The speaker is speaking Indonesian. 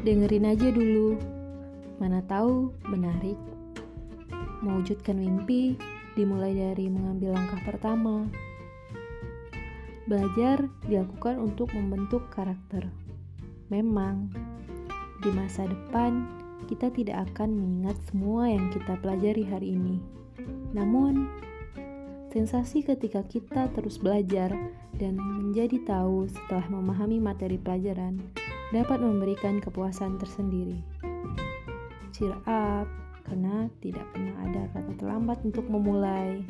Dengerin aja dulu. Mana tahu menarik. Mewujudkan mimpi dimulai dari mengambil langkah pertama. Belajar dilakukan untuk membentuk karakter. Memang, di masa depan kita tidak akan mengingat semua yang kita pelajari hari ini. Namun, sensasi ketika kita terus belajar dan menjadi tahu setelah memahami materi pelajaran dapat memberikan kepuasan tersendiri. Cheer up, karena tidak pernah ada kata terlambat untuk memulai.